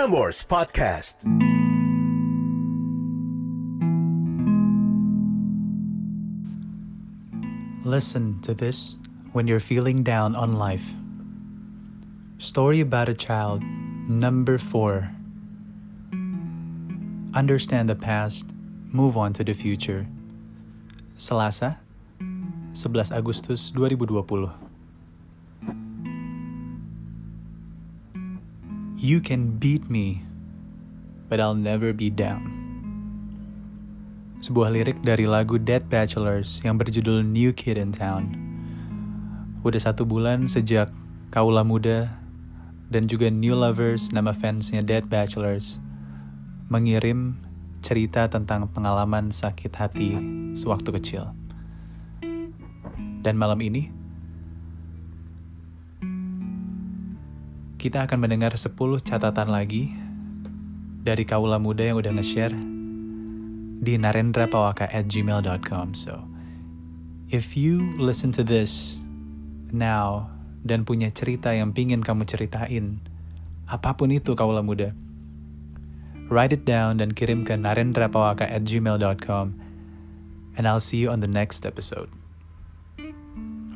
Prambors Podcast. Listen to this when you're feeling down on life. Story about a child, number four. Understand the past, move on to the future. Selasa, 11 Agustus 2020. You can beat me, but I'll never be down. Sebuah lirik dari lagu Dead Bachelors yang berjudul New Kid in Town. Udah satu bulan sejak Kaula Muda dan juga New Lovers nama fansnya Dead Bachelors mengirim cerita tentang pengalaman sakit hati sewaktu kecil. Dan malam ini, kita akan mendengar 10 catatan lagi dari kaula muda yang udah nge-share di narendrapawaka at gmail.com. So, if you listen to this now dan punya cerita yang pingin kamu ceritain, apa pun itu kaula muda, write it down dan kirim ke narendrapawaka at gmail.com and I'll see you on the next episode.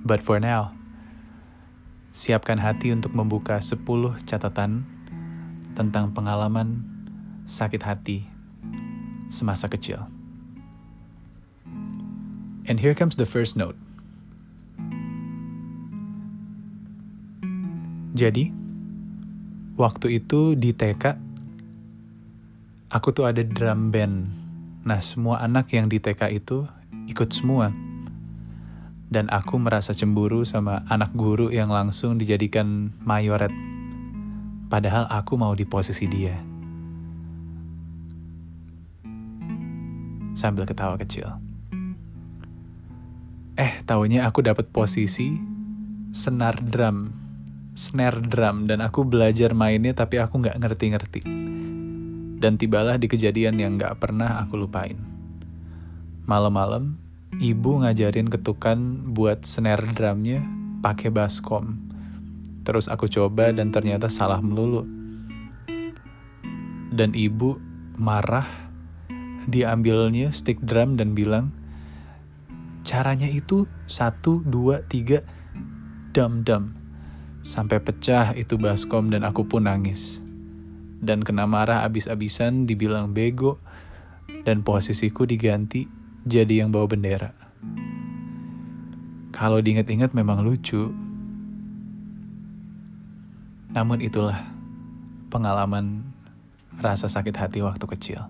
But for now, siapkan hati untuk membuka 10 catatan tentang pengalaman sakit hati semasa kecil. And here comes the first note. Jadi, waktu itu di TK, aku tuh ada drum band. Nah, semua anak yang di TK itu ikut semua. Dan aku merasa cemburu sama anak guru yang langsung dijadikan mayoret. Padahal aku mau di posisi dia. Sambil ketawa kecil. Eh, taunya aku dapat posisi senar drum, snare drum, dan aku belajar mainnya tapi aku nggak ngerti-ngerti. Dan tibalah di kejadian yang nggak pernah aku lupain. Malam-malam, ibu ngajarin ketukan buat snare drumnya pakai baskom. Terus aku coba dan ternyata salah melulu. Dan ibu marah, diambilnya stick drum dan bilang, caranya itu satu, dua, tiga, dum. Sampai pecah itu baskom dan aku pun nangis. Dan kena marah abis-abisan dibilang bego dan posisiku diganti jadi yang bawa bendera. Kalau diinget-inget memang lucu. Namun itulah pengalaman rasa sakit hati waktu kecil.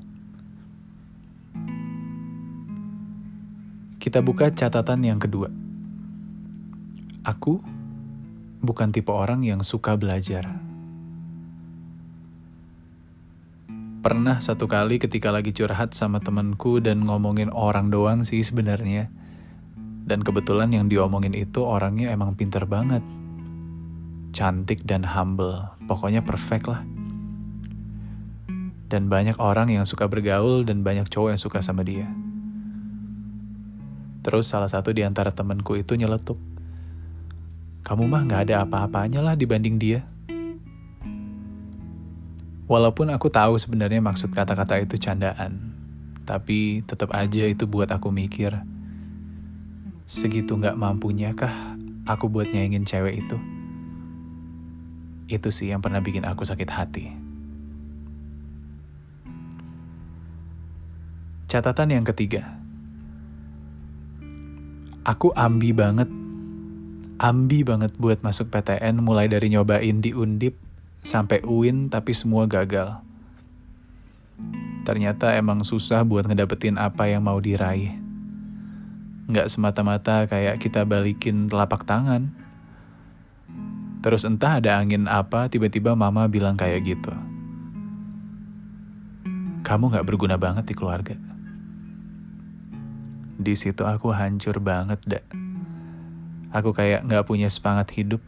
Kita buka catatan yang kedua. Aku bukan tipe orang yang suka belajar. Pernah satu kali ketika lagi curhat sama temenku dan ngomongin orang doang sih sebenarnya. Dan kebetulan yang diomongin itu orangnya emang pinter banget. Cantik dan humble, pokoknya perfect lah. Dan banyak orang yang suka bergaul dan banyak cowok yang suka sama dia. Terus salah satu di antara temenku itu nyeletuk. Kamu mah gak ada apa-apanya lah dibanding dia. Walaupun aku tahu sebenarnya maksud kata-kata itu candaan, tapi tetap aja itu buat aku mikir. Segitu gak mampunya kah aku buat nyaingin cewek itu? Itu sih yang pernah bikin aku sakit hati. Catatan yang ketiga. Aku ambi banget. Ambi banget buat masuk PTN mulai dari nyobain di Undip sampai UIN tapi semua gagal. Ternyata emang susah buat ngedapetin apa yang mau diraih. Nggak semata-mata kayak kita balikin telapak tangan. Terus entah ada angin apa, tiba-tiba mama bilang kayak gitu. Kamu nggak berguna banget di keluarga. Di situ aku hancur banget, dak. Aku kayak nggak punya semangat hidup.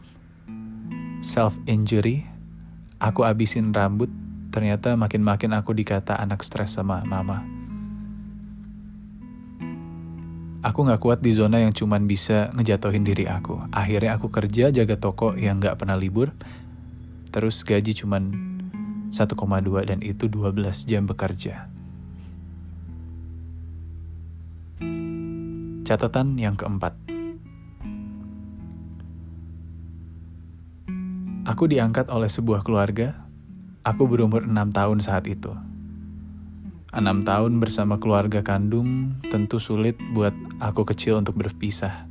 Self-injury, aku abisin rambut, ternyata makin-makin aku dikata anak stres sama mama. Aku gak kuat di zona yang cuman bisa ngejatohin diri aku. Akhirnya aku kerja jaga toko yang gak pernah libur, terus gaji cuman 1,2 dan itu 12 jam bekerja. Catatan yang keempat. Aku diangkat oleh sebuah keluarga. Aku berumur enam tahun saat itu. Enam tahun bersama keluarga kandung tentu sulit buat aku kecil untuk berpisah.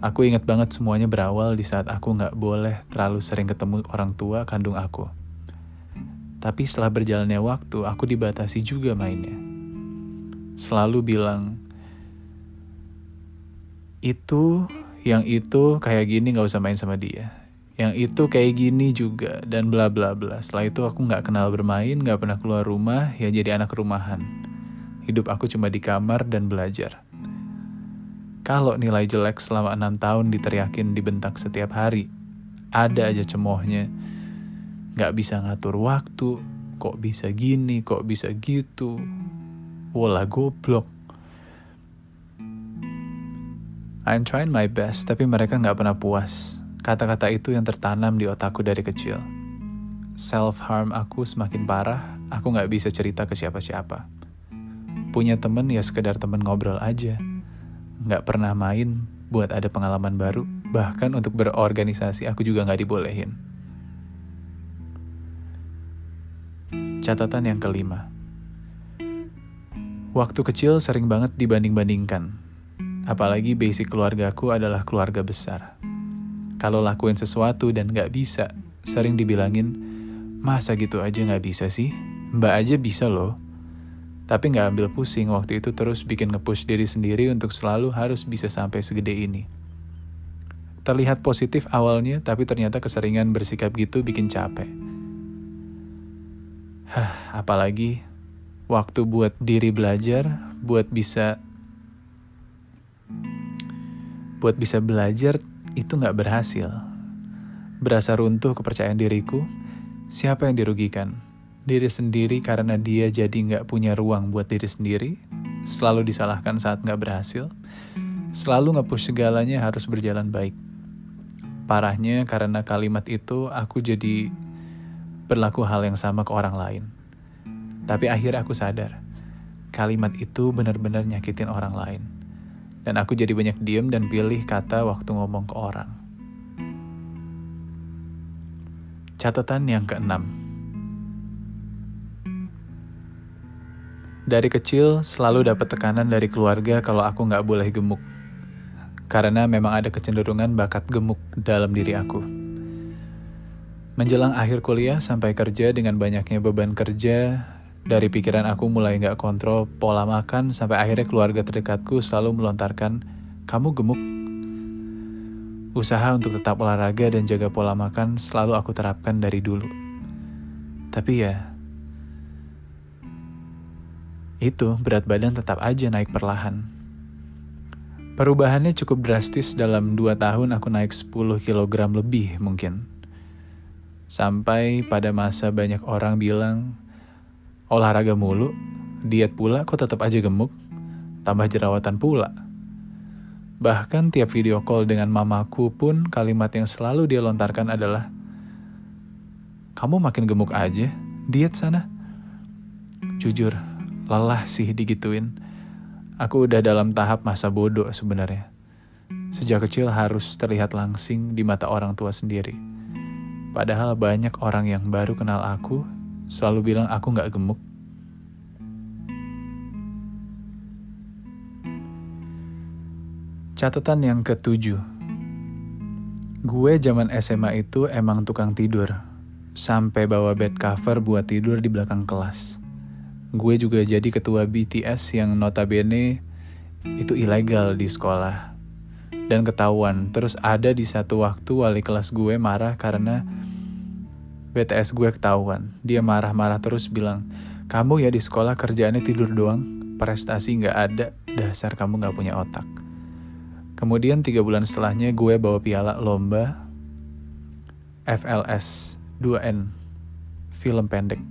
Aku ingat banget semuanya berawal di saat aku nggak boleh terlalu sering ketemu orang tua kandung aku. Tapi setelah berjalannya waktu, aku dibatasi juga mainnya. Selalu bilang, itu, yang itu kayak gini gak usah main sama dia. Yang itu kayak gini juga, dan bla bla bla. Setelah itu aku gak kenal bermain, gak pernah keluar rumah, ya jadi anak rumahan. Hidup aku cuma di kamar dan belajar. Kalau nilai jelek selama enam tahun diteriakin dibentak setiap hari, ada aja cemohnya Gak bisa ngatur waktu, kok bisa gini, kok bisa gitu. Wala goblok. I'm trying my best, tapi mereka gak pernah puas. Kata-kata itu yang tertanam di otakku dari kecil. Self-harm aku semakin parah, aku gak bisa cerita ke siapa-siapa. Punya temen ya sekedar temen ngobrol aja. Gak pernah main buat ada pengalaman baru, bahkan untuk berorganisasi aku juga gak dibolehin. Catatan yang kelima. Waktu kecil sering banget dibanding-bandingkan. Apalagi basic keluargaku adalah keluarga besar. Kalau lakuin sesuatu dan gak bisa, sering dibilangin, masa gitu aja gak bisa sih? Mbak aja bisa loh. Tapi gak ambil pusing waktu itu terus bikin ngepush diri sendiri untuk selalu harus bisa sampai segede ini. Terlihat positif awalnya, tapi ternyata keseringan bersikap gitu bikin capek Hah, apalagi waktu buat diri belajar, buat bisa buat bisa belajar itu nggak berhasil. Berasa runtuh kepercayaan diriku, siapa yang dirugikan? Diri sendiri karena dia jadi nggak punya ruang buat diri sendiri, selalu disalahkan saat nggak berhasil, selalu ngepush segalanya harus berjalan baik. Parahnya karena kalimat itu aku jadi berlaku hal yang sama ke orang lain. Tapi akhirnya aku sadar, kalimat itu benar-benar nyakitin orang lain. Dan aku jadi banyak diem dan pilih kata waktu ngomong ke orang. Catatan yang keenam. Dari kecil selalu dapat tekanan dari keluarga kalau aku nggak boleh gemuk. Karena memang ada kecenderungan bakat gemuk dalam diri aku. Menjelang akhir kuliah sampai kerja dengan banyaknya beban kerja, dari pikiran aku mulai nggak kontrol pola makan sampai akhirnya keluarga terdekatku selalu melontarkan, kamu gemuk. Usaha untuk tetap olahraga dan jaga pola makan selalu aku terapkan dari dulu. Tapi ya, itu berat badan tetap aja naik perlahan. Perubahannya cukup drastis dalam 2 tahun aku naik 10 kg lebih mungkin. Sampai pada masa banyak orang bilang, olahraga mulu, diet pula kok tetap aja gemuk, tambah jerawatan pula. Bahkan tiap video call dengan mamaku pun kalimat yang selalu dia lontarkan adalah, kamu makin gemuk aja, diet sana. Jujur, lelah sih digituin. Aku udah dalam tahap masa bodoh sebenarnya. Sejak kecil harus terlihat langsing di mata orang tua sendiri Padahal banyak orang yang baru kenal aku selalu bilang aku gak gemuk. Catatan yang ketujuh. Gue zaman SMA itu emang tukang tidur. Sampai bawa bed cover buat tidur di belakang kelas. Gue juga jadi ketua BTS yang notabene itu ilegal di sekolah. Dan ketahuan, terus ada di satu waktu wali kelas gue marah karena BTS gue ketahuan. Dia marah-marah terus bilang, kamu ya di sekolah kerjaannya tidur doang, prestasi gak ada, dasar kamu gak punya otak. Kemudian tiga bulan setelahnya gue bawa piala lomba FLS 2N, film pendek.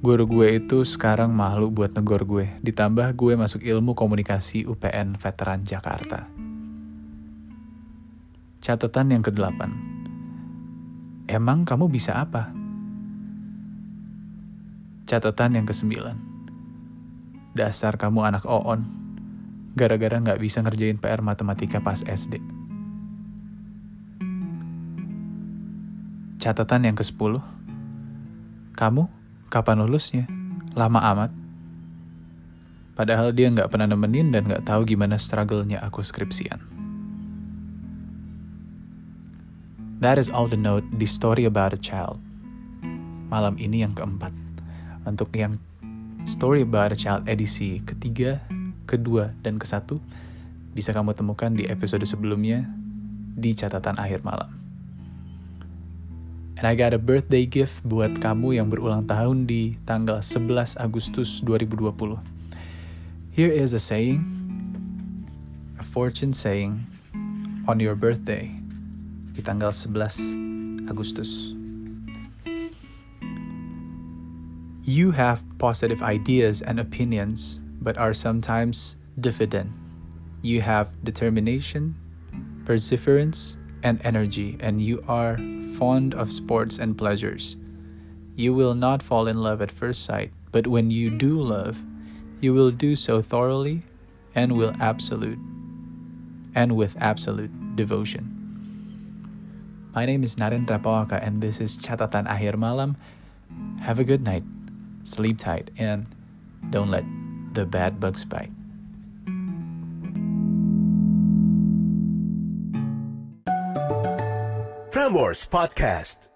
Guru gue itu sekarang malu buat negor gue, ditambah gue masuk ilmu komunikasi UPN Veteran Jakarta. Catatan yang kedelapan Emang kamu bisa apa? Catatan yang kesembilan. Dasar kamu anak oon. Gara-gara nggak bisa ngerjain PR matematika pas SD. Catatan yang ke-10. Kamu kapan lulusnya? Lama amat. Padahal dia nggak pernah nemenin dan nggak tahu gimana struggle-nya aku skripsian. That is all the note di Story About a Child. Malam ini yang keempat. Untuk yang Story About a Child edisi ketiga, kedua, dan ke satu bisa kamu temukan di episode sebelumnya di catatan akhir malam. And I got a birthday gift buat kamu yang berulang tahun di tanggal 11 Agustus 2020. Here is a saying, a fortune saying on your birthday di tanggal 11 Agustus. You have positive ideas and opinions, but are sometimes diffident. You have determination, perseverance, and energy, and you are fond of sports and pleasures. You will not fall in love at first sight, but when you do love, you will do so thoroughly and will absolute and with absolute devotion. My name is Narendra Pawaka, and this is Catatan Akhir Malam. Have a good night, sleep tight, and don't let the bad bugs bite. Frameworks Podcast.